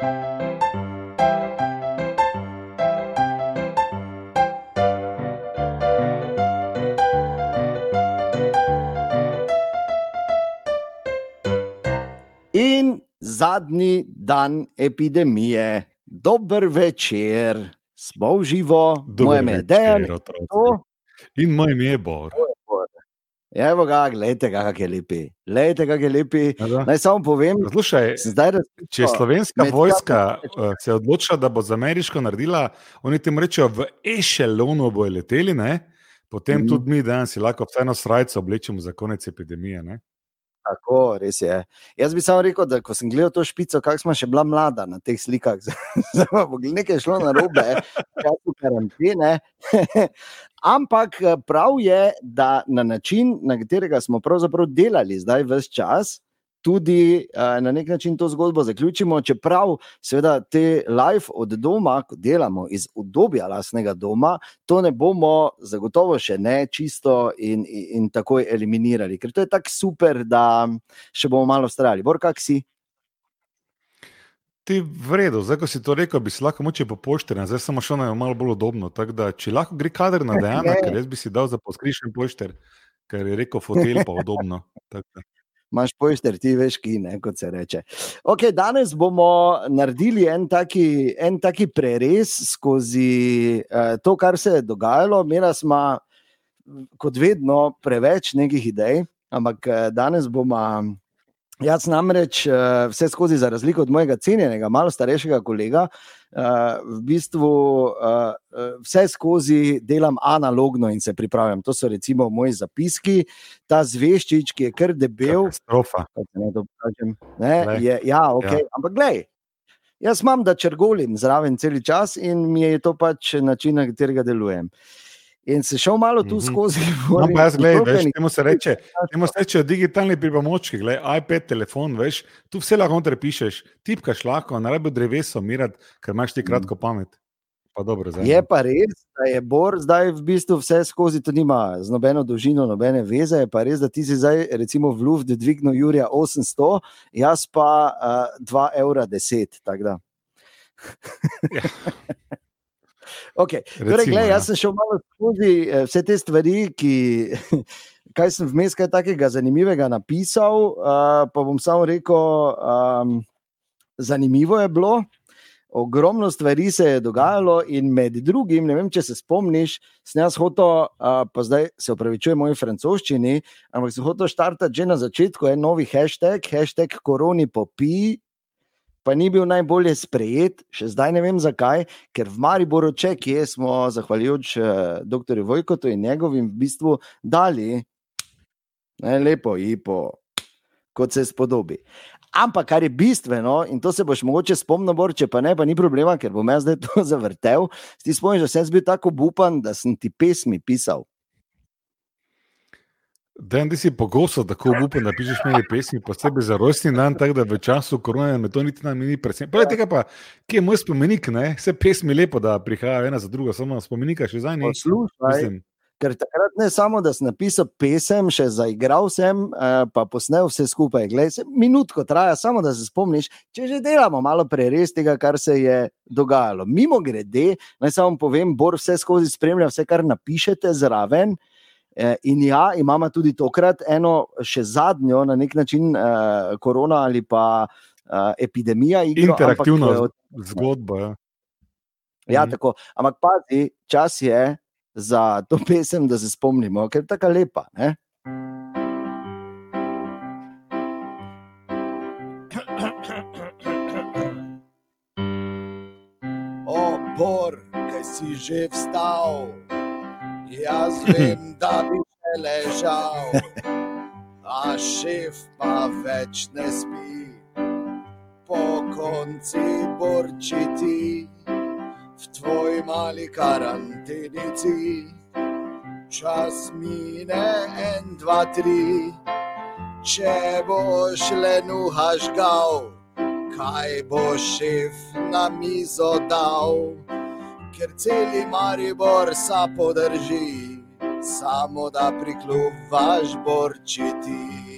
In zadnji dan epidemije, dober večer, smo v živo, moje ime je Dejan. In moj ime je Bor. Je, evo ga, gledajte, ga, kako je lepi. Glejte, kako je lepi. A da? Naj samo povem, Slušaj, zdaj razmišljal, če je slovenska vojska eh, se odločila, da bo za ameriško naredila, oni temu rečejo, v ešelonu bojo leteli, ne? potem mm. tudi mi danes lahko vseeno srajco oblečemo za konec epidemije. Ne? Tako, res je. Jaz bi samo rekel, da ko sem gledal to špico, kako smo še bila mlada na teh slikah, zdaj pa nekaj šlo na robe, času karantene. Ampak eh, prav je, da na način, na katerega smo pravzaprav delali zdaj vse čas, tudi uh, na nek način to zgodbo zaključimo. Čeprav, seveda, te live od doma, ko delamo iz obdobja lastnega doma, to ne bomo zagotovo še ne čisto in, in, in takoj eliminirali, ker to je tako super, da še bomo malo strali. Bor, kak si? Ti v redu, zdaj ko si to rekel, bi si lahko moče po pošterju, zdaj samo šlo na malo bolj udobno. Da, če lahko gre kader na dejana, Ne. ker jaz bi si dal za poskrišen pošter, ker je rekel fotelj pa udobno. Imáš pojster, ti veš, ki ne, kot se reče. Okay, danes bomo naredili en taki, en taki preres skozi uh, to, kar se je dogajalo. Mera smo, kot vedno, preveč nekih idej, ampak eh, danes bomo. Jaz namreč eh, vse skozi, za razliko od mojega cenjenega, malo starejšega kolega, eh, v bistvu eh, vse skozi delam analogno in se pripravljam. To so recimo moji zapiski, ta zveščič, ki je kar debel. Je, ja, okay. ja. Ampak glej. Jaz imam, da črgolim zraven cel čas in mi je to pač način, na katerega delujem. In se šel malo tu Mhm. skozi. No, pa jaz Ukropljenih- temu se reče, temu se reče digitalni pripomočki, gledaj, iPad, telefon, veš, tu vse lahko noter pišeš, tipkaš lahko, ne rabi dreveso mirati, ker imaš ti kratko pamet. Pa dobro, zdaj. Je pa res, da je Bor zdaj v bistvu vse skozi, to nima z nobeno dolžino, nobene veze. Je pa res, da ti si zdaj, recimo, v Luft dvignil Jurija 800, jaz pa uh, 2,10 evra. tako da. Ja. Okay. Torej, Recimo, gled, ja. jaz sem šel malo skozi eh, vse te stvari, ki, kaj sem vmes kaj takega zanimivega napisal. Uh, pa bom samo rekel, um, zanimivo je bilo. Ogromno stvari se je dogajalo, in med drugim, ne vem, če se spomniš, sem jaz hotel, uh, pa zdaj se upravičujem moji francoščini, ampak sem hotel štartati že na začetku en novi hashtag, hashtag koroni popi, pa ni bil najbolje sprejet, še zdaj ne vem zakaj, ker v Mariboru, če kje smo, zahvaljujoč uh, dr. Vojkotu in njegovim, v bistvu dali ne, lepo ipo, kot se spodobi. Ampak, kar je bistveno, in to se boš mogoče spomnil, Bor, če pa ne, pa ni problema, ker bom jaz zdaj to zavrtel. Ti spomniš, da sem bil tako upan, da sem ti pesmi pisal. Dan, ti si pogosto tako upen, da pišeš meni pesmi, posebej za rojstni dan, tako da v času korona me to niti nam ni presenetilo. Poleg tega pa, kje je moj spomenik, ne? Vse pesmi lepo, da prihajajo ena za drugo, samo spomenika še za njih. Poslušaj, ker takrat ne samo, da sem napisal pesem, še zaigral sem, eh, pa posnel vse skupaj. Glej, se, minutko traja, samo da se spomniš, če že delamo malo preres tega, kar se je dogajalo. Mimo grede, naj samo povem, Bor vse skozi spremlja, vse, kar napišete zraven. Eh, In ja, imamo tudi tokrat eno, še zadnjo, na nek način, eh, korona ali pa eh, epidemija. Igro, Interaktivno ampak, zgodbo. Ja. Ja, Mhm. tako. Ampak pazi, čas je za to pesem, da se spomnimo, ker je tako lepa. Ne? Kaj si že vstal, jaz vem, da bi še ležal, a šef pa več ne spi, po konci borčiti v tvoj mali karantenici. Čas mine en, dva, tri, če boš le nuhaš gal, kaj bo šef na mizo dal, ker celi Maribor sa podrži, samo da prikljuvaš borčiti.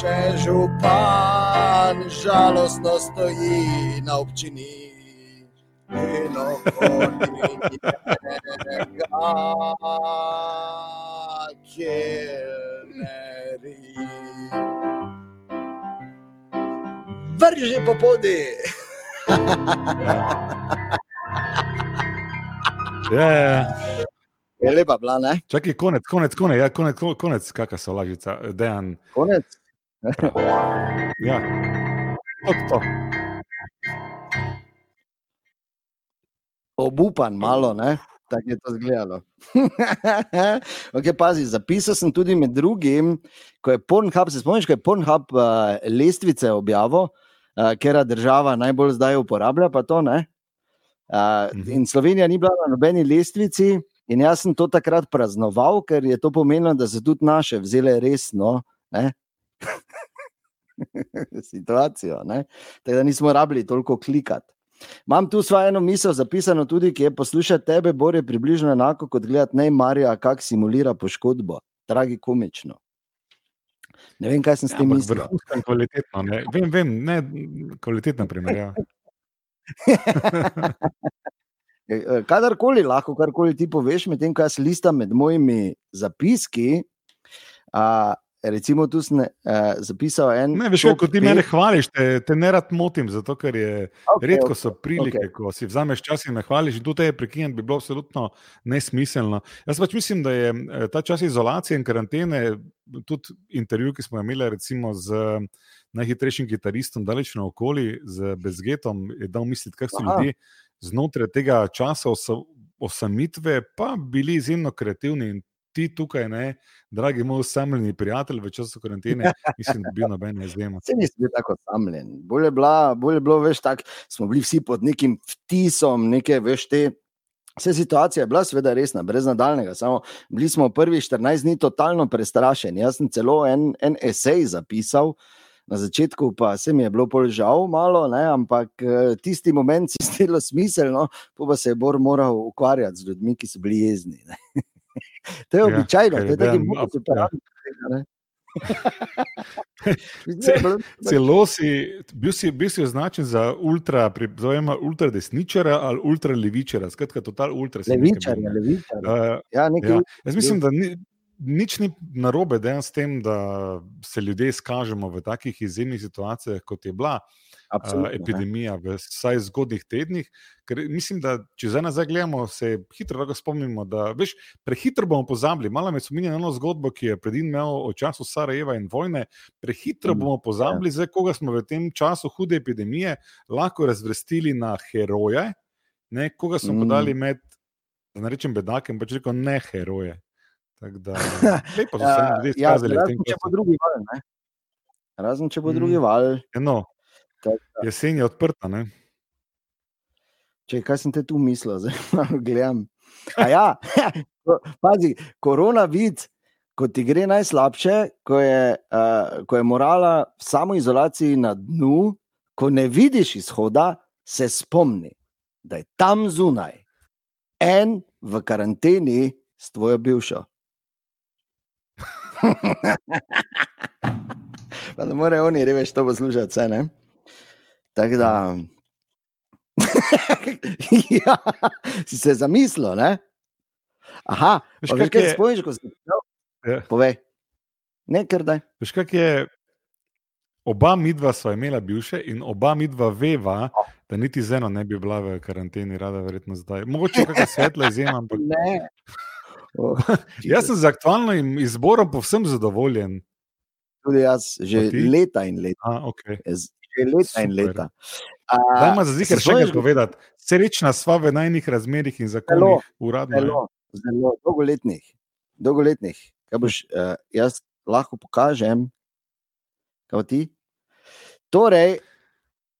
še župan žalostno stoji na občini. In okoli njega kelneri. Vrži po podi. Ja, ja, ja. Je lepa bila, ne? Čakaj, konec, konec, konec, ja, konec, konec, kakšna so lažica, dejan. Konec. Ja. To, to. Obupan, malo, ne? Tako je to izgledalo. okay, pazi, zapisal sem tudi med drugim, ko je Pornhub, se spomniš, ko je Pornhub uh, lestvice objavil, uh, ker država najbolj zdaj uporablja, pa to ne. Uh, Mhm. in Slovenija ni bila na nobeni lestvici, in jaz sem to takrat praznoval, ker je to pomenilo, da so tudi naše vzele resno ne? situacijo. Ne? Tako da nismo rabili toliko klikati. Imam tu svojo eno misel zapisano tudi, ki je poslušati tebe, Bor je približno enako kot gledati Neymarja, kako simulira poškodbo. Dragi komično. Ne vem, kaj sem s Ja, tem mislil. vrhunsko in kvalitetno. Ne? Vem, vem, ne kvalitetna primerjava. Eh, Kadarkoli lahko, karkoli ti poveš, medtem ko jaz listam med mojimi zapiski. A, recimo, tu sem uh, zapisal en. Ne, veš, top ko ti mene hvališ, te, te ne rad motim, zato ker je Okej, redko so prilike, okay. ko si vzameš čas in me hvališ, in tudi te prekinjati bi bilo absolutno nesmiselno. Jaz pač mislim, da je eh, ta čas izolacije in karantene, tudi intervju, ki smo imeli recimo z najhitrejšim kitaristom, daleč naokoli, z Bezgetom, je dal misliti, kaj so Aha. ljudje znotraj tega časa osa- osamitve, pa bili izjemno kreativni. In ti tukaj, ne, dragi moj osamljeni prijatelj, v času karantene, mislim, da bi bil noben izjema. Se nisem bil tako osamljen. Bolje je, bila, bolje je bilo, veš, tako smo bili vsi pod nekim vtisom, neke, veš, te. Vse situacija je bila seveda resna, brez nadaljnega. Samo bili smo prvih 14 dni totalno prestrašeni. Jaz sem celo en, en esej zapisal, na začetku pa se mi je bilo pol žal, malo, ne, ampak eh, tisti moment se je zdelo smiselno, pa, se je Bor moral ukvarjati z ljudmi, ki so bili jezni. Ne. to je Ja, običajno, ker to je ja. da je bilo- Celo si bil, si bil si označen za ultra, zovemo ultra desničara ali ultra levičara, skratka, total ultra. Levičar, levičar. Uh, Ja, nekaj ja. Jaz mislim, da ni, nič ni narobe dejansko s tem, da se ljudje izkažemo v takih izjemnih situacijah, kot je bila uh, absolutno, ne. epidemija, v vsaj zgodnih tednih. Ker mislim, da če zdaj nazaj gledamo, se hitro lahko spomnimo, da veš, prehitro bomo pozabili. Malo me spominja na eno zgodbo, ki je predin imel o času Sarajeva in vojne. Prehitro Mm, bomo pozabili, zdaj, koga smo v tem času hude epidemije lahko razvrstili na heroje, ne, koga smo Mm. podali med, da ne rečem bedakem, pač rekel ne heroje. Tako da, lepo so se Ja, ljudje ja, izkazali v tem razen če bo drugi val. Ne? Razen če bo Mm. drugi val. Eno, Tako da- jesen je odprta, ne? Če kaj sem te tu mislil, zdaj malo gledam. A ja, pazi, koronavirus, ko ti gre najslabše, ko je, uh, ko je morala v samoizolaciji na dnu, ko ne vidiš izhoda, se spomni, da je tam zunaj en v karanteni s tvojo bivšo. pa ne more oni, reveš, to poslušati, vse ne. Tako da. ja, si se zamislil, ne? Aha, Veš, kak kaj je- spomniš, ko si prišel? Ja. Povej. Ne, ker da. Veš, kak je. Oba midva sva imela bivše in oba midva veva, da niti z eno ne bi bila v karanteni, rada verjetno zdaj. Mogoče kakšna svetla izjema, ampak Ne. Jaz sem z aktualnim izborom povsem zadovoljen. tudi jaz že leta in leta. A, okay. Že leta in Super. leta. Daj ima za zikr še spomniš, povedati. Srečna sva v najnih razmerih in zakonih, uradno. je. Zelo, zelo dolgoletnih. dolgoletnih. Kaj boš, uh, jaz lahko pokažem, kaj ti? Torej,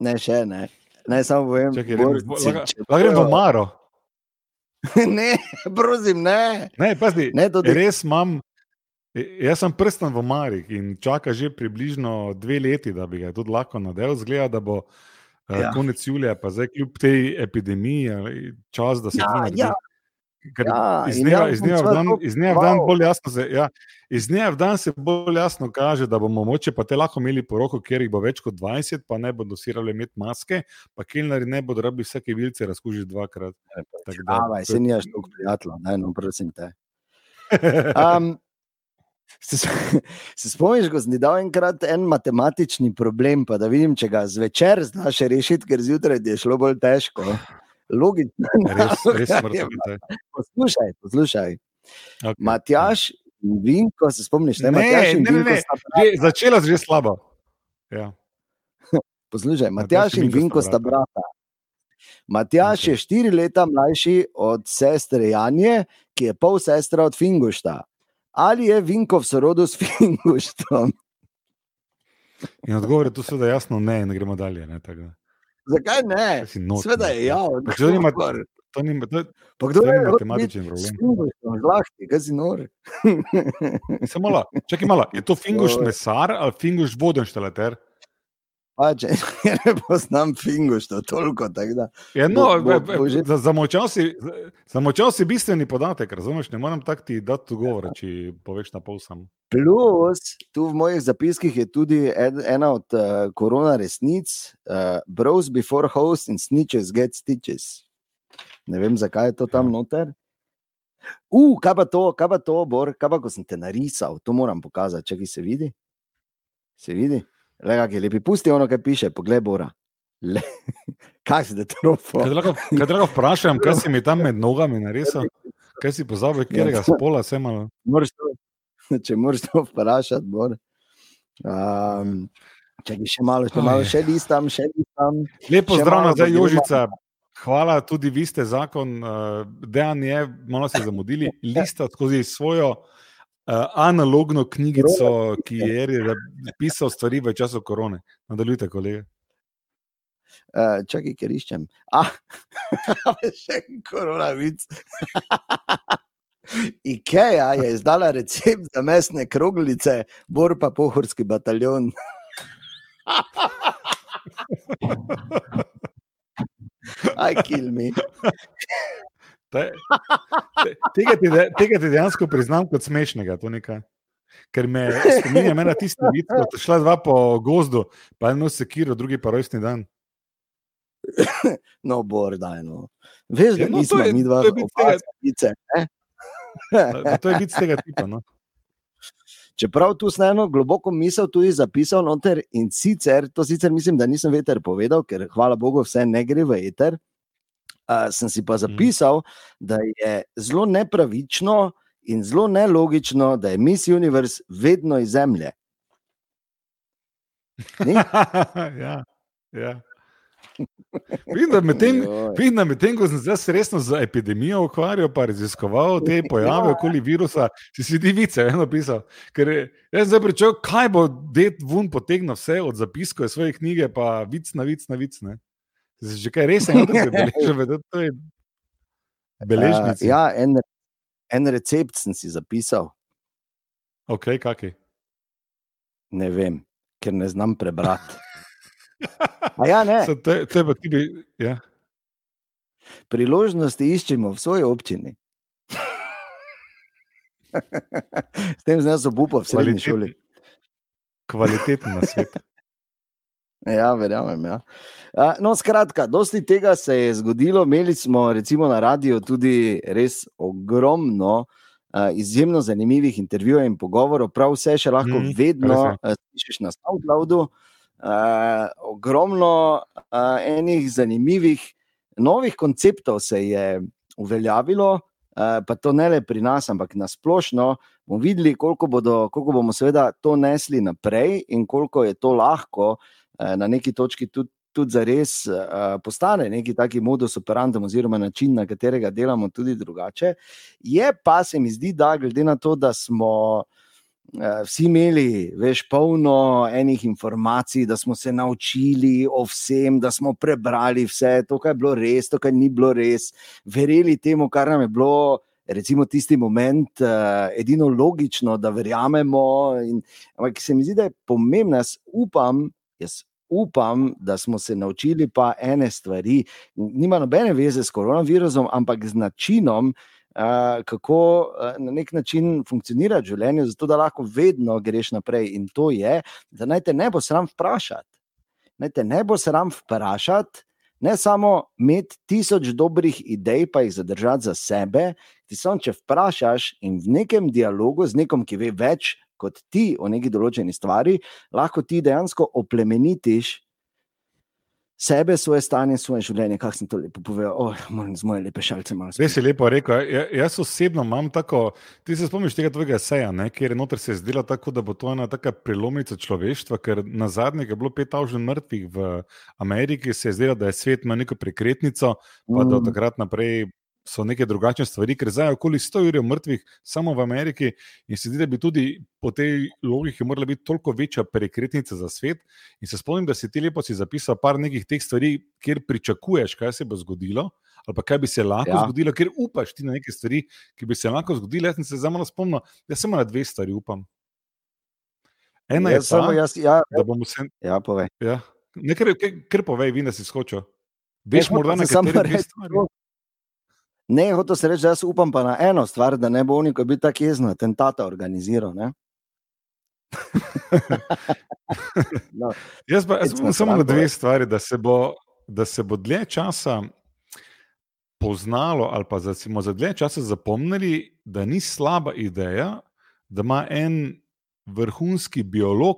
ne še ne. Ne samo povem, Bor, grem- če- lahko- grem v Maro. ne, prosim, ne. Ne, pazi, ne res imam. e, Jaz sem prsten v Marih in čaka že približno dve leti, da bi ga tudi lahko nadel. Zgleda, da bo Ja. ja. konec julija, pa zdaj kljub tej epidemiji, ali čas, da se Ja, to naredi. ja. Ja, iz dneva, iz dneva dan, iz dneva v dan bolj jasno se, ja, iz dneva v dan se bolj jasno kaže, da bomo moče pa te lahko imeli poroko, kjer jih bo več kot 20, pa ne bodo sirali imeti maske, pa kelnari ne bodo rabili vsake vilce razkužiti da- Avaj, se nimaš toliko prijateljev, daj no, prosim te. Um, se, se spomniš, ko sem ti dal enkrat en matematični problem, pa da vidim, če ga zvečer znaš rešiti, ker zjutraj je šlo bolj težko. Logično. Res, res naloga smrtno. je. zdaj. Poslušaj, poslušaj. Okay. Matjaš in Vinko, se spomniš, ne? Ne, Matjaž in ne, ne, ne. Že, začela si že slabo. Ja. Poslušaj, Matjaž Matjaš in in Vinko sta sta brata. Matjaš Okej. je štiri leta mlajši od sestre Janje, ki je pol sestra od Fingušta. Ali je Vinko v sorodu s Finguštom? In odgovor je tu seveda jasno, ne, in gremo dalje. Ne, tako. Zakaj ne? Sveda je javno. Pa nima- To ni, to, Pa kdo je matematičen problem. Finguštom? Zlahti, kaj si nor. Samo malo, čakaj malo, je to finguš mesar ali finguš vodenštalater? Pač, ne poznam Fingušta toliko. tako da. Ja, no, Bo- bo- bo, že- za, zamočal, si, za- zamočal si bistveni podatek, razumeš? Ne morem tako ti dati odgovora, če poveš na pol sam. Plus, tu v mojih zapiskih je tudi ed, ena od uh, korona resnic, uh, Bros before host in snitches get stitches. Ne vem, zakaj je to tam Ja. noter. Uh, kaj pa to, kaj pa to, Bor, kaj pa ko sem te narisal, to moram pokazati, če se vidi. Se vidi? Le, kak je lepi, pusti ono, kaj piše, poglej, Bora. Le, kaj si trofo? Kaj te lahko, kaj te lahko vprašam, kaj si mi tam med nogami narisal? Kaj si pozabil, katerega spola sem malo? Moraš to, če moraš to vprašati, Bor. Um, če bi še malo, še malo, še listam, še listam. Lepo zdrav malo nazaj, gremo. Jožica. Hvala, tudi vi ste zakon, uh, dejan je, malo ste zamudili, lista skozi svojo uh, analogno knjigico, ki je pisal stvari v času korone. Nadaljujte, kolega. Uh, čakaj, ker iščem. Ah, še en koronavic. Ikea je izdala recept za mesne kroglice, bor pa pohorski bataljon. Aj, kill me. Te, te, tega, ti, de- tega ti dejansko priznam kot smešnega. to nekaj. Ker me spominja na tisti vid, ko sta šla dva po gozdu, pa eno sekiro, drugi pa rojstni dan. No, bor, daj no. Veš, da Ja, no, nismo je- mi dva bit tega- opacice. Pa To je vid tega tipa. No. Čeprav tu sem eno globoko misel tudi zapisal noter in sicer, to sicer mislim, da nisem veter povedal, ker hvala Bogu vse ne gre v eter. Uh, sem si pa zapisal, da je zelo nepravično in zelo nelogično, da je Miss Universe vedno iz Zemlje. Ja, ja. Vidim, da medtem, vidim, da medtem, ko sem se zdaj resno z epidemijo ukvarjal, pa raziskoval te pojave Ja. okoli virusa, si si ti vice eno pisal. Ker jaz zdaj pričakoval, kaj bo Det Vun potegnil vse od zapiskov iz svoje knjige, pa vic na vic na vic. Ne? Si že kaj res eno, da se beleže, da to je beležnica. Uh, ja, en, en recept sem si zapisal, Ok, kaki. ne vem, ker ne znam prebrati. A ja, ne, So, to je pa ti bi. Ja. priložnosti iščemo v svoji občini. S tem sem jaz obupal v srednji šoli. Kvaliteten na svet. Ja, verjamem. Ja. No, skratka, dosti tega se je zgodilo. Imeli smo recimo na radiju tudi res ogromno. Izjemno zanimivih intervjujev in pogovorov, prav vse še lahko mm, vedno slišiš na SoundCloudu. Uh, ogromno uh, enih zanimivih novih konceptov se je uveljavilo, uh, pa to ne le pri nas, ampak na splošno. Bomo videli, koliko, bodo, koliko bomo seveda to nesli naprej in koliko je to lahko uh, na neki točki tudi. Tudi za res uh, postane neki taki modus operandi, oziroma način, na katerega delamo, tudi drugače. Je pa se mi zdi, da glede na to, da smo uh, vsi imeli, veš, polno enih informacij, da smo se naučili o vsem, da smo prebrali vse, to, kar je bilo res, to, kar ni bilo res, verjeli temu, kar nam je bilo. Recimo tisti moment, uh, edino logično, da verjamemo. In, ampak se mi zdi, da je pomembno, jaz upam, jaz upam, da smo se naučili pa ene stvari. Nima nobene veze s koronavirusom, ampak z načinom, uh, kako uh, na nek način funkcionira življenje, zato da lahko vedno greš naprej. In to je, da naj te ne bo sram vprašati. Naj te ne bo sram vprašati, ne samo imeti tisoč dobrih idej, pa jih zadržati za sebe. Ti samo, če vprašaš in v nekem dialogu z nekom, ki ve več kot ti o neki določeni stvari, lahko ti dejansko oplemenitiš sebe, svoje stanje, svoje življenje. Kaj sem to lepo povedal, oh, moram z moje lepe šalice malo spet. Res je lepo rekel. Ja, jaz osebno imam tako, ti se spomniš tega tvojega seja, ne, kjer je noter se zdela tako, da bo to ena taka prelomnica človeštva, ker na zadnje je bilo pet avžen mrtvih v Ameriki, se je zdelo, da je svet ima neko prekretnico, pa mm. da od takrat naprej so neke drugačne stvari, ker zdaj je okoli 100 ur mrtvih samo v Ameriki in se zdi, da bi tudi po tej logiki morala biti toliko večja prekretnica za svet. In se spomnim, da si ti lepo si zapisal par nekih teh stvari, kjer pričakuješ, kaj se bo zgodilo. Ali pa kaj bi se lahko ja. zgodilo, ker upaš ti na neke stvari, ki bi se lahko zgodile. Jaz sem se zdaj malo spomnil, da samo na dve stvari upam. Ena je samo, jaz, ja, da bomo se. Ja, povej. Ja. Nekaj, kar povej, vi, da si skočil. Veš, morda na katerih stvareh. Ne, hoče se reči, da jaz upam pa na eno stvar, da ne bo oni, ko bi tako jezno atentata organiziral. no, jaz pa jaz samo na dve stvari, da se, bo, da se bo dlje časa poznalo, ali pa da smo za dlje časa zapomnili, da ni slaba ideja, da ima en vrhunski biolog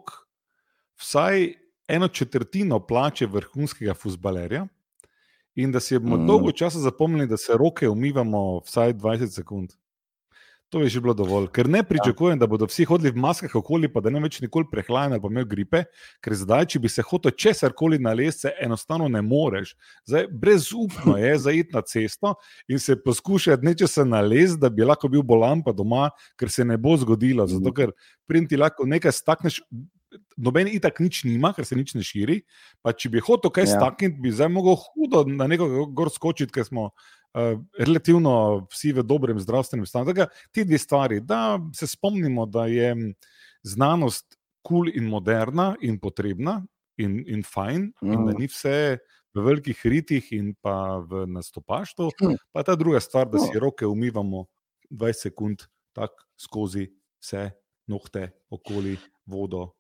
vsaj eno četrtino plače vrhunskega futbalerja in da si bomo mm. dolgo časa zapomnili, da se roke umivamo vsaj 20 sekund. To je že bilo dovolj, ker ne pričakujem, da bodo vsi hodili v maskah okoli, pa da ne več nikoli prehlajeni ali pa imeli gripe, ker zdaj, če bi se hotel česar koli na lesce, enostavno ne moreš. Zdaj, brezupno je zaiti na cesto in se poskušati nečesa na les, da bi lahko bil bolan pa doma, ker se ne bo zgodilo. Zato, mhm. ker printi lahko nekaj stakneš, noben itak nič nima, ker se nič ne širi. Pa če bi hotel kaj ja. stakniti, bi zdaj mogel hudo na nekoga gor skočiti, ker smo uh, relativno vsi v dobrem zdravstvenem stanju. Tako ti dve stvari, da se spomnimo, da je znanost kul cool in moderna in potrebna in, in fajn, mm. in da mm. ni vse. V velikih ritih in pa v nastopaštvu, hm. pa ta druga stvar, da si roke umivamo 20 sekund, tako skozi vse nohte, okoli vodo,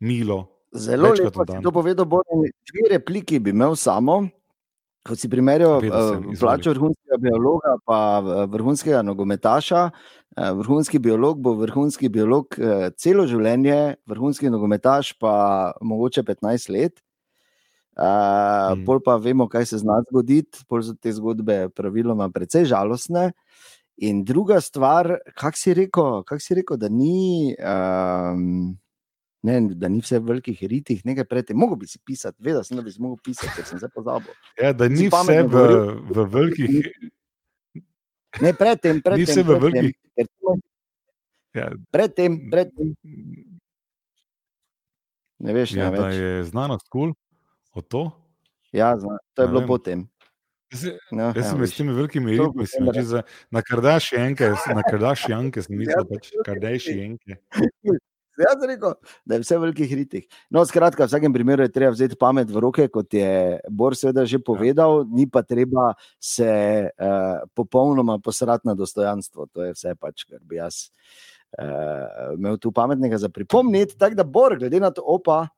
milo. Zelo lepo, da si to povedal. Dve repliki bi imel samo. Ko si primerjal eh, plačo vrhunskega biologa in vrhunskega nogometaša, eh, vrhunski biolog bo vrhunski biolog eh, celo življenje, vrhunski nogometaš pa mogoče 15 let. Uh, mm. Pol pa vemo, kaj se zna zgoditi, pol so te zgodbe praviloma precej žalostne. In druga stvar, kak si rekel, kak si rekel da ni. Um, Ne, da ni vse v velikih ritih, nekaj predtem. Mogoče bi si pisal, vedel sem, da bi si lahko pisal, ker sem se pozabil. Ja, da ni vse v, v velikih. Ne, predtem, predtem. Ni vse v velikih. Ja. Predtem, predtem. Ne veš, ja, ne da je znanost kul, cool, o to. Ja, zna, to je ne bilo vem. potem. No, jaz sem ja, s temi velikimi ritmi, mislim, za, na Kardashianke, na Kardashianke sem mislil, ja, pač Kardashianke. Jaz rekel, da je vse v velikih ritih. No, skratka, v vsakem primeru je treba vzeti pamet v roke, kot je Bor seveda že povedal, ni pa treba se uh, popolnoma posrati na dostojanstvo. To je vse, pač, kar bi jaz uh, imel tu pametnega za pripomniti. Tako da, Bor, glede na to, opa,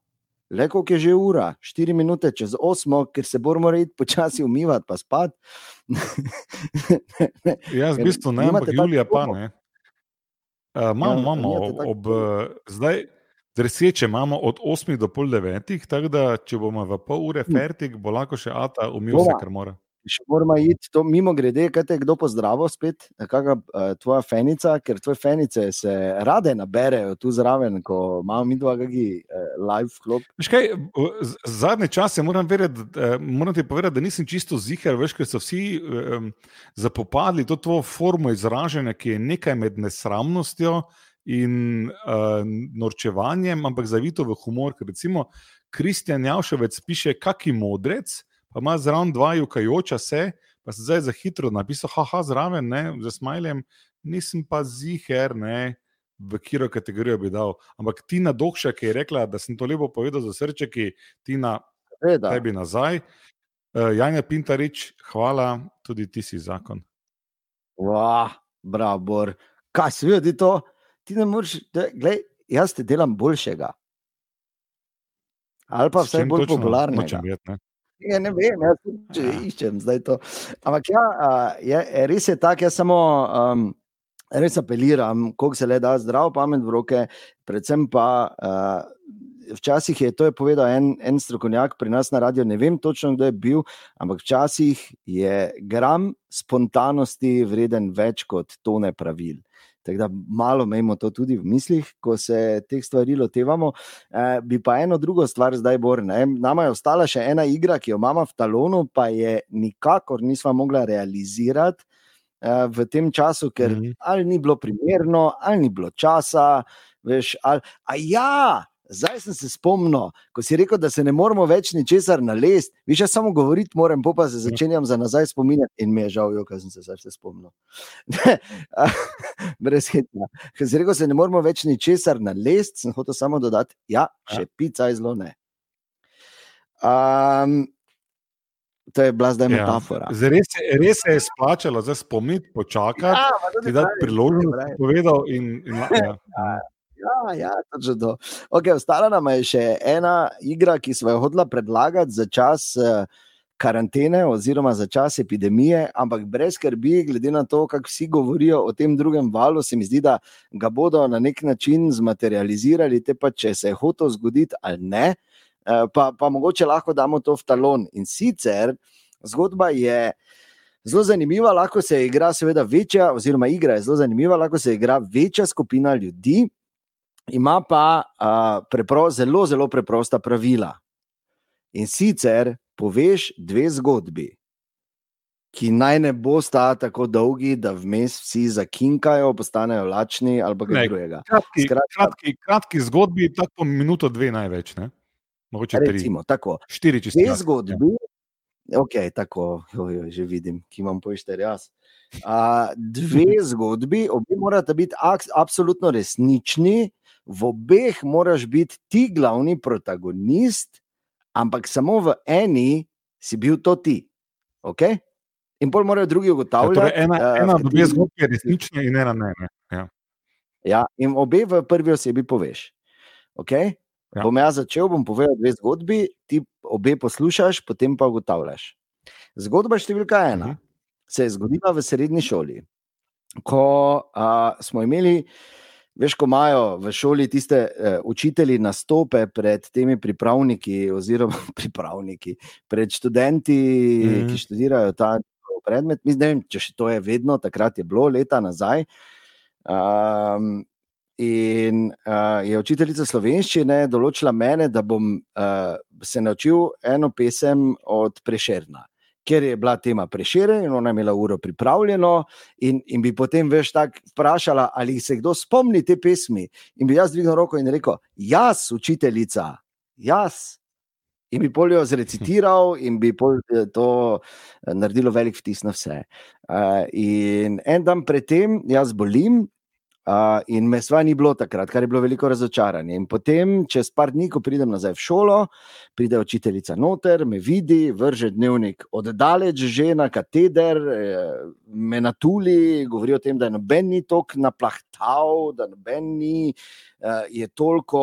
le koliko je že ura, 4 minute čez 8, ker se moramo reči počasi umivati, pa spati. Jaz v bistvu ne, ampak Julija pa ne. Imamo, uh, imamo ob, zdaj, dreseče imamo od 8 do pol 9, tako da če bomo v pol ure hm. fertig, bo lahko še Ata umil vse, kar mora. Še moramo iti to mimo grede, kaj te kdo pozdravil spet, kakšna uh, tvoja fenica, ker tvoje fenice se rade naberejo tu zraven, ko imamo mi dva gagi uh, live klop. Kaj, zadnje čase moram, verjeti, uh, moram ti povedati, da nisem čisto zihar, veš, ker so vsi um, zapopadli to tvojo formo izražanja, ki je nekaj med nesramnostjo in uh, norčevanjem, ampak zavito v humor. Ker recimo Kristjan Javševec piše, kaki modrec pa ima zraven dva jukajoča se, pa se zdaj za hitro napisal, haha, zraven, ne, za smajljem, nisem pa ziger, ne, v kiro kategorijo bi dal. Ampak ti na dohša, ki je rekla, da sem to lepo povedal za srce, ki ti na tebi nazaj. Uh, Janja Pintarič, hvala, tudi ti si zakon. Wow. Bravo, kaj si videl, to? Ti ne moreš, gledaj, jaz te delam boljšega. Ali pa vse bolj popularno. Ja, ne vem, jaz če ja. iščem zdaj to. Ampak ja, je, res je tako, jaz samo um, res apeliram, koliko se le da zdrav pamet v roke, predvsem pa. Uh, Včasih je to je povedal en, en strokovnjak pri nas na radiju, ne vem točno, kdo je bil, ampak včasih je gram spontanosti vreden več kot tone pravil. Tako da malo imamo to tudi v mislih, ko se teh stvari lotevamo. E, bi pa eno drugo stvar zdaj bolj. Nama je ostala še ena igra, ki jo imamo v talonu, pa je nikakor nismo mogli realizirati e, v tem času, ker mm -hmm. ali ni bilo primerno, ali ni bilo časa. Veš, ali, a ja, Zdaj sem se spomnil, ko si rekel, da se ne moramo več ničesar nalesti, više samo govoriti, moram pa se začenjam za nazaj spominjati in mi je žal, jo, ker sem se zdaj spomnil. Brez hitna. Ker si rekel, da se ne moramo več ničesar nalesti, sem hotel samo dodati, ja, še pica je zelo ne. Um, To je bila zdaj ja. metafora. Res, res se je splačalo, zdaj spomniti, počakati, ja, da ti priložnost povedal. In, in, ja. Ja. Ja, točno to. Okay, ostala nam je še ena igra, ki smo jo hodili predlagati za čas uh, karantene oziroma za čas epidemije, ampak brez skrbi, glede na to, kako vsi govorijo o tem drugem valu, se mi zdi, da ga bodo na nek način zmaterializirali, te pa če se je hotel zgoditi ali ne, uh, pa, pa mogoče lahko damo to v talon. In sicer zgodba je. Zelo zanimiva, lahko se igra, seveda, večja, oziroma igra je zelo zanimiva, lahko se igra večja skupina ljudi, ima pa uh, prepro, zelo, zelo preprosta pravila. In sicer poveš dve zgodbi, ki naj ne bosta tako dolgi, da vmes vsi zakinkajo, postanejo lačni ali kaj drugega. Kratki, Skratka, kratki, kratki zgodbi, tako minuto, dve največ. Ne? Mogoče recimo, tako. Štiri, če. Dve zgodbi. Ja. Ok, tako, jo, že vidim, ki imam pošter jaz. Uh, dve zgodbi, obi morata biti absolutno resnični, v obeh moraš biti ti glavni protagonist, ampak samo v eni si bil to ti. Okay? In pol morajo drugi ugotavljati. Ja, torej ena uh, ena dve zgodbe je resnična in ena ne. ne. Ja. ja, in obe v prvi osebi poveš. Okay? Ja. Bom jaz začel, bom povedal dve zgodbi, ti obe poslušaš, potem pa ugotavljaš. Zgodba številka ena uh mhm. -huh. se je zgodila v srednji šoli, ko uh, smo imeli. Veš, ko imajo v šoli tiste uh, učitelji nastope pred temi pripravniki, oziroma pripravniki, pred študenti, mm -hmm. ki študirajo ta predmet. Mislim, vem, če še to je vedno, takrat je bilo leta nazaj. Um, in uh, je učiteljica slovenščine določila mene, da bom uh, se naučil eno pesem od Prešerna ker je bila tema preširjena in ona je imela uro pripravljeno, in, in bi potem veš tako vprašala, ali se kdo spomni te pesmi. In bi jaz dvignil roko in rekel: Jaz, učiteljica, jaz. In bi poljo zrecitiral, in bi eh, to eh, naredilo velik vtis na vse. Uh, in en dan predtem, jaz bolim, Uh, in me sva ni bilo takrat, kar je bilo veliko razočaranje. In potem, čez par dni, ko pridem nazaj v šolo, pride učiteljica noter, me vidi, vrže dnevnik oddaleč, že na kateder, eh, me natuli, govori o tem, da je noben ni tok naplahtal, da noben ni. Uh, je toliko,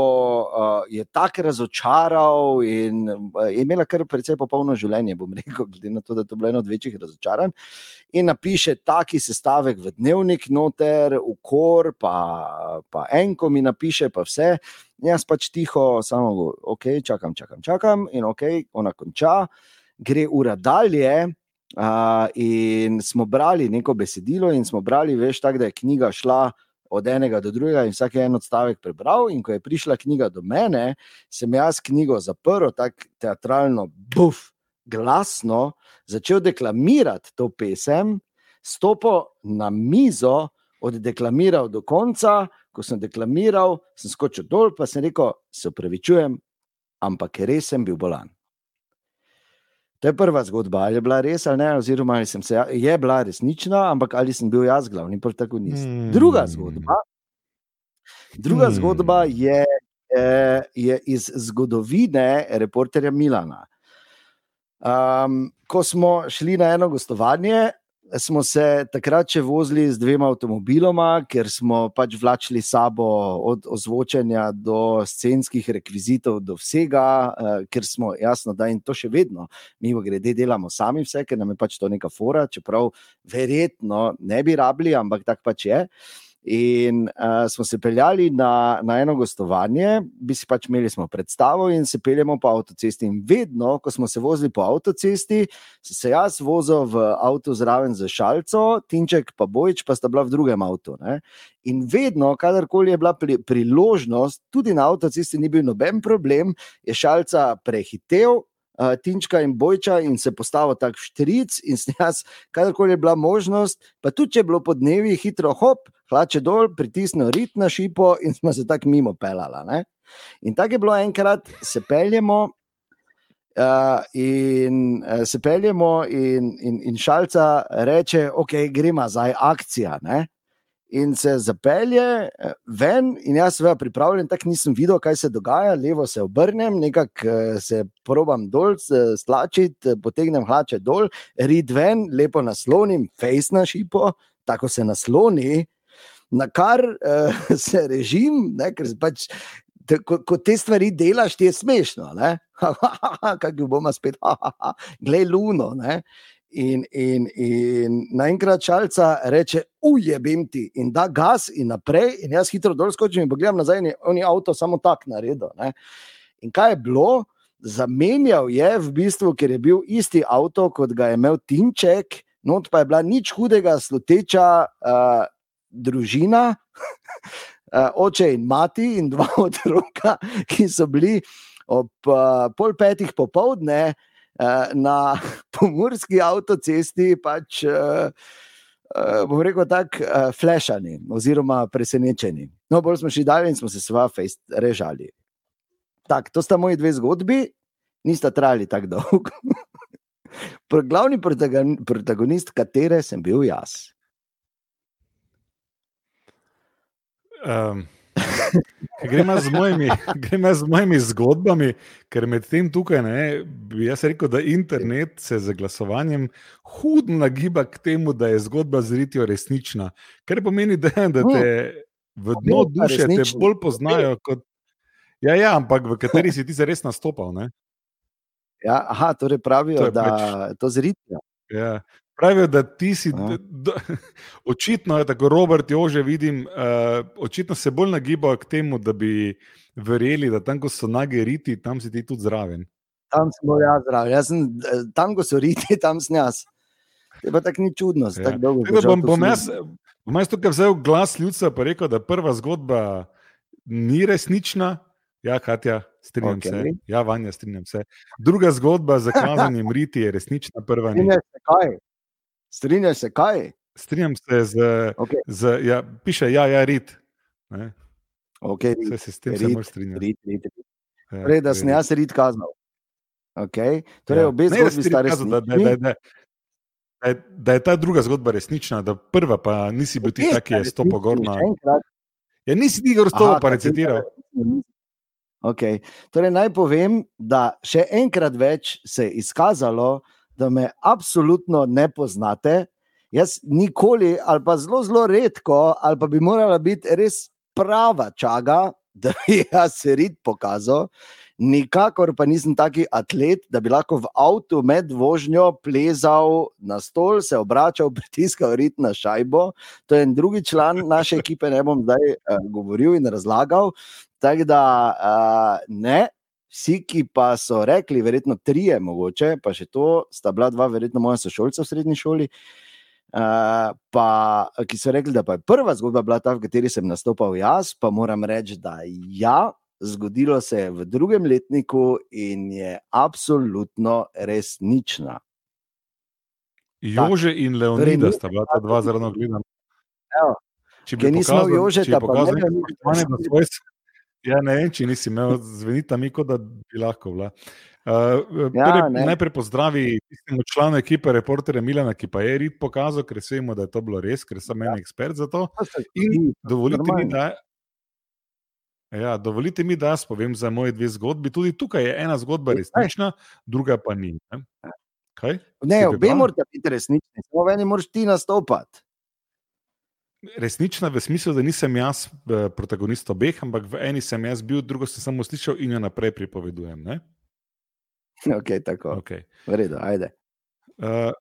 uh, je tako razočaral, in uh, je imela kar precej popolno življenje, bom rekel, glede na to, da je to bilo eno od večjih razočaranj in napiše taki sestavek v dnevnik, noter, v kor, pa, pa enko mi napiše, pa vse. Jaz pač tiho, samo ok, čakam, čakam, čakam in ok, ona konča, gre ura dalje. Uh, in smo brali neko besedilo, in smo brali, veš, tako da je knjiga šla od enega do drugega, in vsak je en odstavek prebral. In ko je prišla knjiga do mene, sem jaz knjigo zaprl, tako teatralno, buf, glasno, začel deklamirati to pesem, stopil na mizo, oddeklamiral do konca. Ko sem deklamiral, sem skočil dol, pa sem rekel: Se upravičujem, ampak res sem bil bolan. To je prva zgodba, ali je bila res ali ne, oziroma ali se, je bila resnična, ampak ali sem bil jaz glavni protagonist. Hmm. Druga zgodba, druga hmm. zgodba je, eh, je iz zgodovine reporterja Milana. Um, ko smo šli na eno gostovanje smo se takrat še vozili z dvema avtomobiloma, ker smo pač vlačili sabo od ozvočenja do scenskih rekvizitov, do vsega, uh, ker smo jasno, da in to še vedno, mi v grede delamo sami vse, ker nam je pač to neka fora, čeprav verjetno ne bi rabili, ampak tak pač je. Uh, In uh, smo se peljali na, na eno gostovanje, bi si pač imeli predstavo, in se peljemo po avtocesti. In vedno, ko smo se vozili po avtocesti, se jaz vozil v avtu zraven za šalco, Tinček pa Bojč, pa sta bila v drugem avtu. Ne? In vedno, kadarkoli je bila pri, priložnost, tudi na avtocesti ni bil noben problem, je šalca prehitev. Uh, Tinčka in Bojča, in se postavil tako štric, in snijas, kadarkoli je bila možnost, pa tudi če je bilo po dnevi, hitro hop, hlače dol, pritisnil rit na šipo in smo se tako mimo pelali. In tako je bilo enkrat, se peljemo. Uh, in uh, se peljemo, in, in, in šalca reče, ok, gremo zdaj, akcija. Ne? In se zapelje uh, ven, in jaz sem pripravljen, tako nisem videl, kaj se dogaja, levo se obrnem, nekako uh, se probam dol, stlačiti, potegnem hlače dol, rid ven, lepo naslonim, face na šipo, tako se nasloni, na kar uh, se režim, ne, ker pač, te, ko, ko te stvari delaš, ti je smešno. Kaj bomo spet, glej, luno. Ne. In, in, in naenkrat čalca reče, ujebim ti, in da gas in naprej. In jaz hitro dol skočim in pogledam nazaj, in oni avto samo tako naredijo. In kaj je bilo? Zamenjal je v bistvu, ker je bil isti avto, kot ga je imel Tinček, not pa je bila nič hudega, sluteča. Uh, družina, eh, oče in mati, in dva otroka, ki so bili ob uh, pol petih popovdne uh, na pomorski avtocesti, pač, uh, uh, bom rekel, tako flešani oziroma presenečeni. No, bolj smo šli dalje in smo se sva fejst režali. Tak, to sta moji dve zgodbi, nista trajali tako dolgo. Glavni protagonist, katere sem bil jaz. Um, Gremo z, z mojimi zgodbami, ker med tem tukaj, ne, bi jaz rekel, da internet se z glasovanjem hudno nagiba k temu, da je zgodba z ritijo resnična. Kar pomeni, da, da te v dno duše te bolj poznajo. Kot, ja, ja, ampak v kateri si ti zares nastopal? Ja, aha, torej pravijo, to da pač, to z ritijo. Ja. Pravijo, da ti si, da, da, očitno je tako, Robert, jo že vidim, uh, očitno se bolj nagibajo k temu, da bi verjeli, da tam, ko so nage riti, tam si ti tudi zraven. Tam smo jaz zraven, jaz sem, tam, ko so riti, tam sem jaz. Je pa tako ni čudno, ja. bom, bom, bom, jaz, bom jaz tukaj vzel glas ljudstva in rekel, da prva zgodba ni resnična. Ja, Katja, strinjam okay. se. Ja, Vanja, strinjam se. Druga zgodba z kazanjem riti je resnična, prva ni. Strinjaš se, kaj? Strinjam se z. Okay. z ja, piše, ja, ja, rit. Okay, rit. Se s tem rit, strinjam. Rit, rit, rit. Ja, torej, da sem jaz rit kaznal. Okay. Torej, ja. obe zgodbi sta resnični. Da, da, da, da, da, da je ta druga zgodba resnična, da prva pa nisi bil ti, ki je stopil gor na. Ja, nisi ti gor stopil, pa recitiral. Okay. Torej, naj povem, da še enkrat več se je izkazalo, da me absolutno ne poznate. Jaz nikoli, ali pa zelo, zelo redko, ali pa bi morala biti res prava čaga, da bi jaz rid pokazal. Nikakor pa nisem taki atlet, da bi lahko v avtu med vožnjo plezal na stol, se obračal, pritiskal rit na šajbo. To je en drugi član naše ekipe, ne bom zdaj uh, govoril in razlagal. Tako da uh, ne, Vsi, ki pa so rekli, verjetno trije, mogoče, pa še to, sta bila dva, verjetno moja sošolca v srednji šoli. Uh, pa, ki so rekli, da je prva zgodba bila ta, v kateri sem nastopal jaz, pa moram reči, da ja, zgodilo se je v drugem letniku in je absolutno resnična. Jože in Leonida sta bila ta dva zelo gledana. Če bi nismo Jože, pa ne bi smeli. Ja, ne vem, če nisi imel zvenita mi, kot da bi lahko bila. Uh, ja, torej, najprej pozdravi tistemu članu ekipe, reporterja Milana, ki pa je rit pokazal, ker se vemo, da je to bilo res, ker sem ja. en ekspert za to. In dovolite mi, da. Ja, dovolite mi, da jaz povem za moje dve zgodbi. Tudi tukaj je ena zgodba resnična, druga pa ni. Ne? Kaj? Ne, obe morate biti resnični, samo v eni moraš ti nastopati. Resnična v smislu, da nisem jaz eh, protagonist obeh, ampak v eni sem jaz bil, drugo sem samo slišal in jo naprej pripovedujem. Ne? Ok, tako. Okay. V redu, ajde. Uh,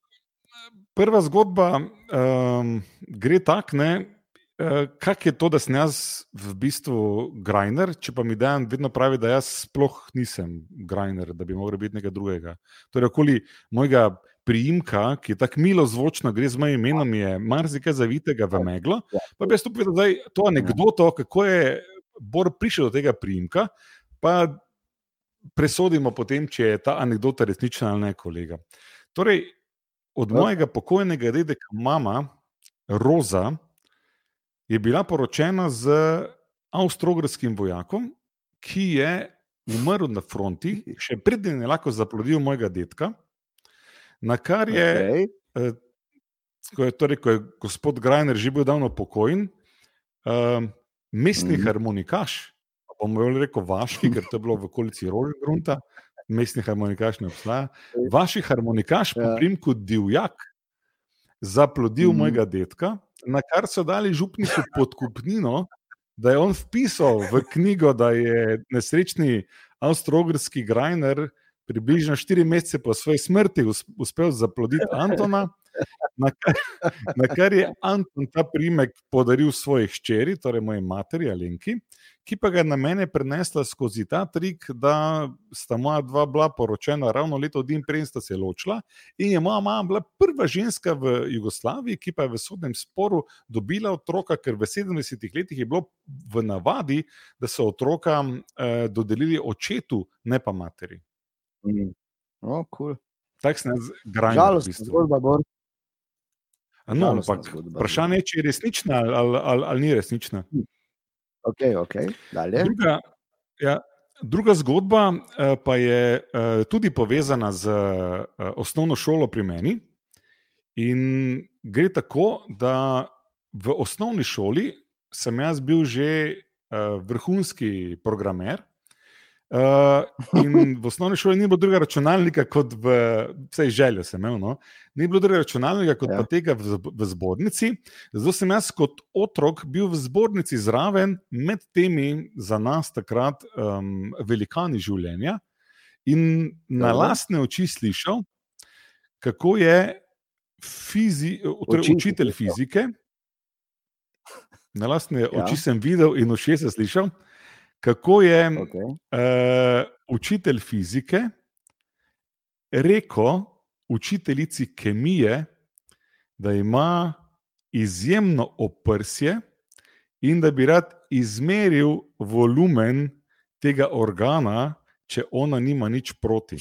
prva zgodba um, gre tako, uh, kak je to, da sem jaz v bistvu grajner, če pa mi dan vedno pravi, da jaz sploh nisem grajner, da bi mogel biti nekaj drugega. Torej, okoli mojega priimka, ki je tako milo zvočno, gre z mojim imenom, je marsikaj zavitega v meglo. Pa bi jaz to povedal, da je to anegdoto, kako je Bor prišel do tega priimka. Pa presodimo potem, če je ta anekdota resnična ali ne, kolega. Torej, od Ja. mojega pokojnega dedeka, mama Roza, je bila poročena z avstrogrskim vojakom, ki je umrl na fronti, še predtem je lahko zaplodil mojega dedka. Na kar je, Okay. okay. ko je, torej, ko je gospod Grajner že bil davno pokojen, uh, mestni mm. harmonikaš, pa bomo rekel vaški, ker to je bilo v okolici Rožgrunta, mestni harmonikaš ne obstaja. Vaši harmonikaš po Ja. primku Divjak zaplodil mm. Mojega dedka, na kar so dali župniku podkupnino, da je on vpisal v knjigo, da je nesrečni avstrogrski Grajner približno štiri mesece po svoji smrti us- uspel zaploditi Antona. Na kar, na kar je Anton ta primek podaril svoji hčeri, torej moji materi Alenki, ki pa ga je na mene prenesla skozi ta trik, da sta moja dva bila poročena ravno leto dni prej, sta se ločila. In je moja mama bila prva ženska v Jugoslaviji, ki pa je v sodnem sporu dobila otroka, ker v 70-ih letih je bilo v navadi, da so otroka eh, dodelili očetu, ne pa materi. Mm. Oh, cool. Tako se nas grajno. Žalostna zgodba, Bor. No, ampak zgodba, vprašanje je, če je resnična ali, ali, ali, ali ni resnična. Ok, ok, dalje. Druga, ja, druga zgodba eh, pa je eh, tudi povezana z eh, osnovno šolo pri meni. In gre tako, da v osnovni šoli sem jaz bil že vrhunski programer. Uh, in v osnovni šoli ni bilo drugega računalnika kot v, vsej željo sem imel, no? ni bilo drugega računalnika kot ja. Ja. pa tega v, v zbornici. Zato sem jaz kot otrok bil v zbornici zraven med temi za nas takrat um, velikani življenja in na Dobro. lastne oči slišal, kako je fizi, torej učitelj fizike. Na lastne ja. Ja. oči sem videl in ušesa slišal, kako je Okay. uh, učitelj fizike rekel učiteljici kemije, da ima izjemno oprsje in da bi rad izmeril volumen tega organa, če ona nima nič proti.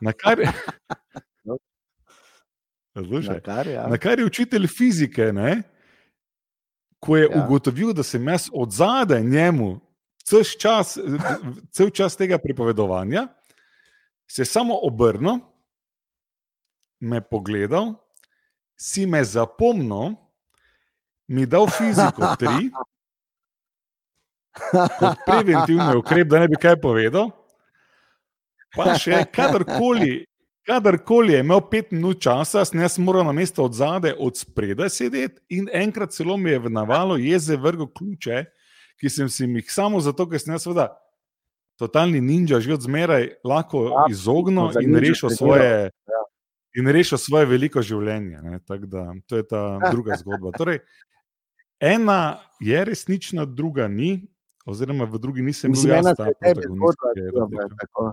Na kar, Razlušaj, Na kar, ja. Na kar je učitelj fizike, ne, ko je ja. Ugotovil, da sem jaz od zadaj njemu cel čas, cel čas tega pripovedovanja, se je samo obrnil, me pogledal, si me zapomnil, mi dal fiziko tri, kot preventivni ukrep, da ne bi kaj povedal. Pa še kadarkoli, kadarkoli je imel pet minut časa, sem jaz moral na mesto od zadaj, od spredaj sedeti in enkrat celo mi je v navalu jeze vrgel ključe, ki sem si jih samo zato, ker sem jaz seveda totalni ninja že od zmeraj lahko Ja, izognil in rešil svoje. In rešil svoje veliko življenje. Da, to je ta druga zgodba. Torej, ena je resnična, druga ni, oziroma v drugi nisem bil Mislim, jaz ena ta protagonist. je je.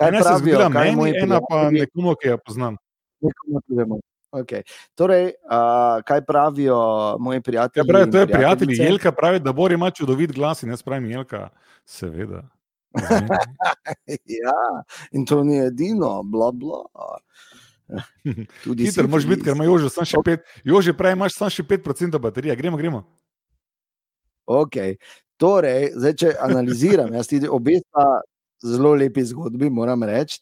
Kaj Ena se je pravijo, zgodila kaj meni, moji ena pa nekomu, ki jo poznam. Nekomu tudi vemo. Okay. Torej, uh, kaj pravijo moji prijatelji? Ja, pravi, to je prijatelj? Jelka, pravi, da Bor ima čudovit glas in jaz pravim Jelka, seveda. Ja, in to ni edino, bla, bla. Tudi Hiter moraš biti, ker ima Jože samo še pet, Jože pravi, imaš samo še 5% baterije, gremo, gremo. Okay. Torej, zdaj, če analiziram, jaz tudi obe sta zelo lepi zgodbi, moram reči.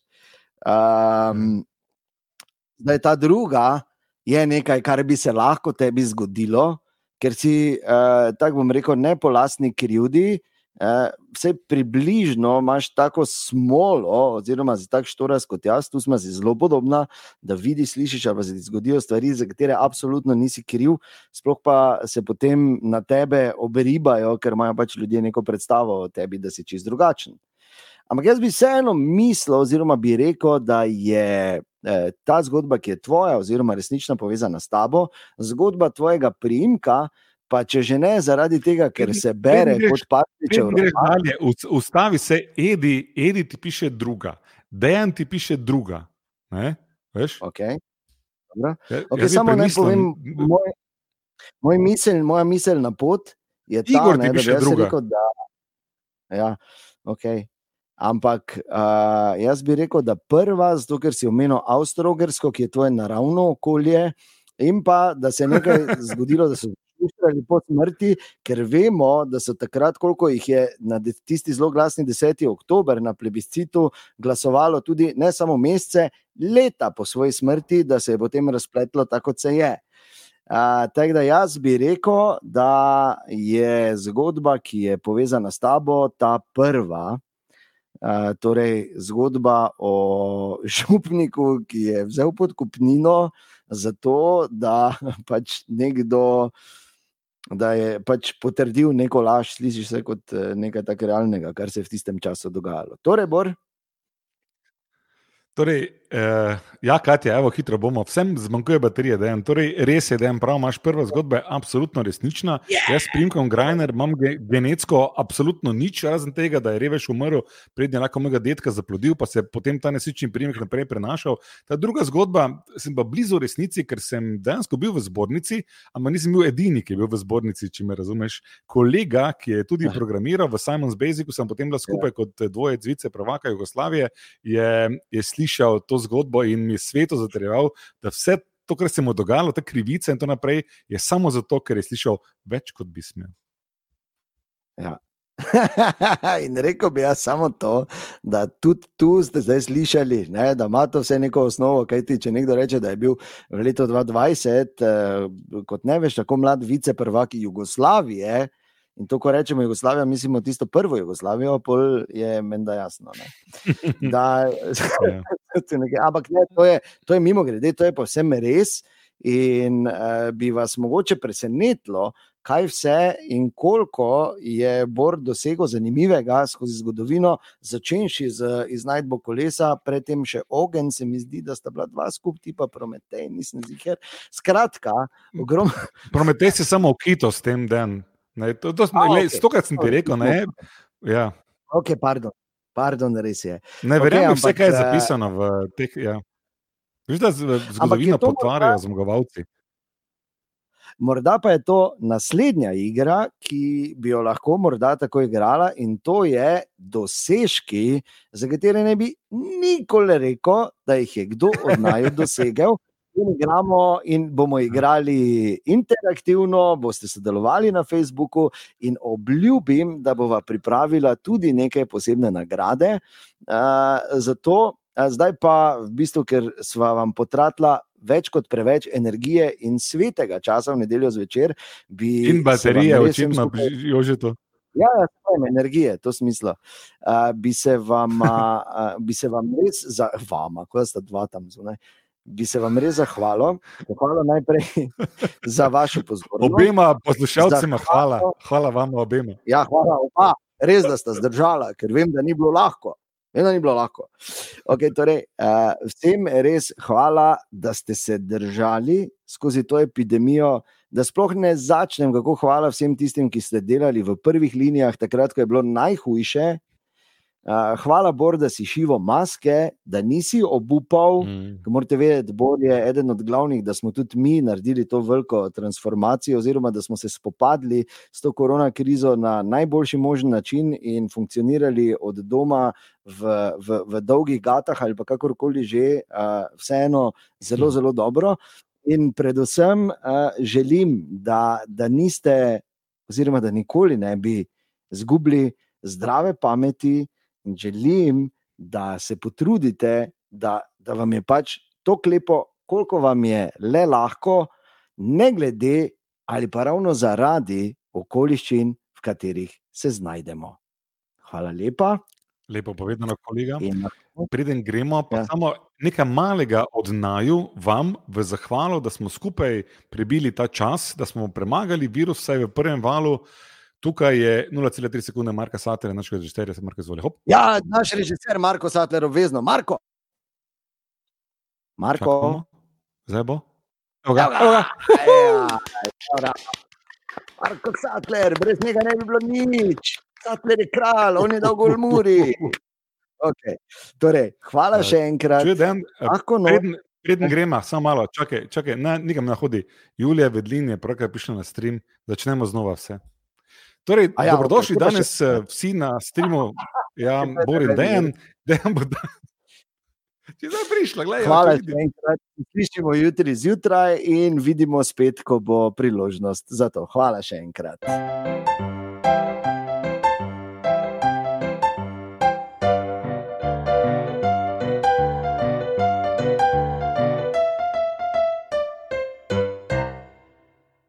Um, zdaj, ta druga je nekaj, kar bi se lahko tebi zgodilo, ker si, uh, tako bom rekel, ne po lastni krivdi, vse približno imaš tako smolo, oziroma za tak štoras kot jaz, tu smo si zelo podobna, da vidiš, slišiš, ali se ti zgodijo stvari, za katere absolutno nisi kriv, sploh pa se potem na tebe oberibajo, ker imajo pač ljudje neko predstavo o tebi, da si čist drugačen. Ampak jaz bi vseeno mislil, oziroma bi rekel, da je eh, ta zgodba, ki je tvoja, oziroma resnično povezana s tabo, zgodba tvojega primka, pa če že ne zaradi tega, ker se bere kot papičev. Ustavi se, edi, edi ti piše druga, dejan ti piše druga. Ne? Veš? Okay. Okay, samo naj povem, moj, moj misel, moja misel na pot je ta, Igor ne, da bi še druga. Rekel, da, ja, okay. Ampak uh, jaz bi rekel, da prva, zato ker si omenil Avstralijo, ki je tvoje naravno okolje, in pa da se je nekaj zgodilo, da so spuščali po smrti, ker vemo, da so takrat, koliko jih je na tisti zelo glasni 10. oktober na plebiscitu glasovalo, tudi ne samo mesece, leta po svoji smrti, da se je potem razpletlo tako, kot se je. Uh, tako da jaz bi rekel, da je zgodba, ki je povezana s tabo, ta prva. Uh, torej, zgodba o župniku, ki je vzel podkupnino za to, da pač nekdo da je pač potrdil neko laž, slišiš se kot eh, nekaj tako realnega, kar se je v tistem času dogajalo. Torej, Bor. Torej, eh, ja, Katja, evo, hitro bomo. Vsem zmanjkuje baterije, da je torej, res, da je prav, imaš prva zgodba, je absolutno resnična. Yeah. Jaz, primkom Grajner, imam ge, genetsko absolutno nič, razen tega, da je reveš umrl, prednji lahko mojega detka zaplodil, pa se je potem ta nesrečni primek naprej prenašal. Ta druga zgodba, sem pa blizu resnici, ker sem dejansko bil v zbornici, ampak nisem bil edini, ki je bil v zbornici, če me razumeš. Kolega, ki je tudi yeah. programiral v Simon's Basicu, sem potem bila skupaj yeah. kot dvoje vice prvaka Jugoslavije, je, je slišal slišal to zgodbo in mi svetu zatrjeval, da vse to, kar se mu je dogajalo, te krivice in tako naprej, je samo zato, ker je slišal več, kot bi smel. Ja. in rekel bi jaz samo to, da tudi tu ste zdaj slišali, ne, da ima to vse neko osnovo. Kaj ti, če nekdo reče, da je bil v letu 2020, eh, kot ne veš, tako mlad viceprvak Jugoslavije, eh, In to, ko rečemo Jugoslavija, mislimo tisto prvo Jugoslavijo, pol je meni da jasno. Da, ja. ampak ne, to je, to je mimo grede, to je povsem res. In uh, bi vas mogoče presenetilo, kaj vse in koliko je Bor dosegel zanimivega skozi zgodovino, začenši z iznajdbo kolesa, predtem še ogen, se mi zdi, da sta bila dva skupaj, pa Prometej, nisem ziger. Skratka, ogromno. Prometej se samo okito s tem dan. Ne, to, to, A, le, okay. Stokrat sem ti rekel, ne. Ja. Ok, pardon. Pardon, res je. Ne, verjamem, okay, vse, kaj je eh, zapisano v teh. Ja. Viš, da zgodovino potvarjajo zmagovalci. Morda pa je to naslednja igra, ki bi jo lahko morda tako igrala, in to je dosežki, za katere ne bi nikoli rekel, da jih je kdo od naju dosegel in igramo, in bomo igrali interaktivno, boste sodelovali na Facebooku, in obljubim, da bova pripravila tudi neke posebne nagrade. Uh, zato, uh, zdaj pa, v bistvu, ker smo vam potratila. Več kot preveč energije in svetega časa v nedeljo zvečer. In baterije, očitno, že že to. Ja, ja svoje energije, to smisla. Uh, bi, se vam, uh, bi se vam res, za vama, ko sta dva tam zunaj, uh, bi se vam res zahvalil. Hvala najprej za vašo pozornost. Obema poslušalcema, hvala. hvala vam obema. Ja, hvala oba. Res, da ste zdržali, ker vem, da ni bilo lahko. Vem, da ni bilo lahko. Okay, torej, uh, vsem res hvala, da ste se držali skozi to epidemijo. Da sploh ne začnem, kako hvala vsem tistim, ki ste delali v prvih linijah, takrat, ko je bilo najhujše, hvala, Bor, da si šivo maske, da nisi obupal. Mm. Morate vedeti, Bor je eden od glavnih, da smo tudi mi naredili to veliko transformacijo, oziroma da smo se spopadli s to korona krizo na najboljši možen način in funkcionirali od doma v, v, v dolgih gatah ali kakorkoli že, uh, vseeno zelo, mm. zelo dobro. In predvsem uh, želim, da, da niste, oziroma da nikoli ne bi izgubili zdrave pameti, in želim, da se potrudite, da, da vam je pač to klepo, koliko vam je le lahko, ne glede ali pa ravno zaradi okoliščin, v katerih se znajdemo. Hvala lepa. Lepo povedano, kolega. Preden gremo, pa Ja. samo nekaj malega od naju vam v zahvalo, da smo skupaj prebili ta čas, da smo premagali virus, vsaj v prvem valu. Tukaj je 0,3 sekunde, Marka Sater, našega režiserja, se Marka zvoli. Hop, ja, naš režiser Marko Satler, obvezno. Marko. Marko. čakamo. Zdaj bo. Evo ga, Evo ga. evo ga. Marko Satler, brez njega ne bi bilo nič. Satler je kralj, on je dolgo v Muri. Okay. Torej, hvala še enkrat. Če dan, Lahko no, preden, preden gremo, samo malo, čakaj, čakaj na, nikam ne hodi. Julija Vedlin je pravkar prišla na stream, začnemo znova vse. Torej, A ja, ja, dobrodošli pa danes še- okay. vsi na streamu, ja, Borin Dejan, Dejan bo dan. Če zdaj prišla, gledaj. hvala še enkrat. Slišimo jutri zjutraj in vidimo spet, ko bo priložnost za to. Hvala še enkrat.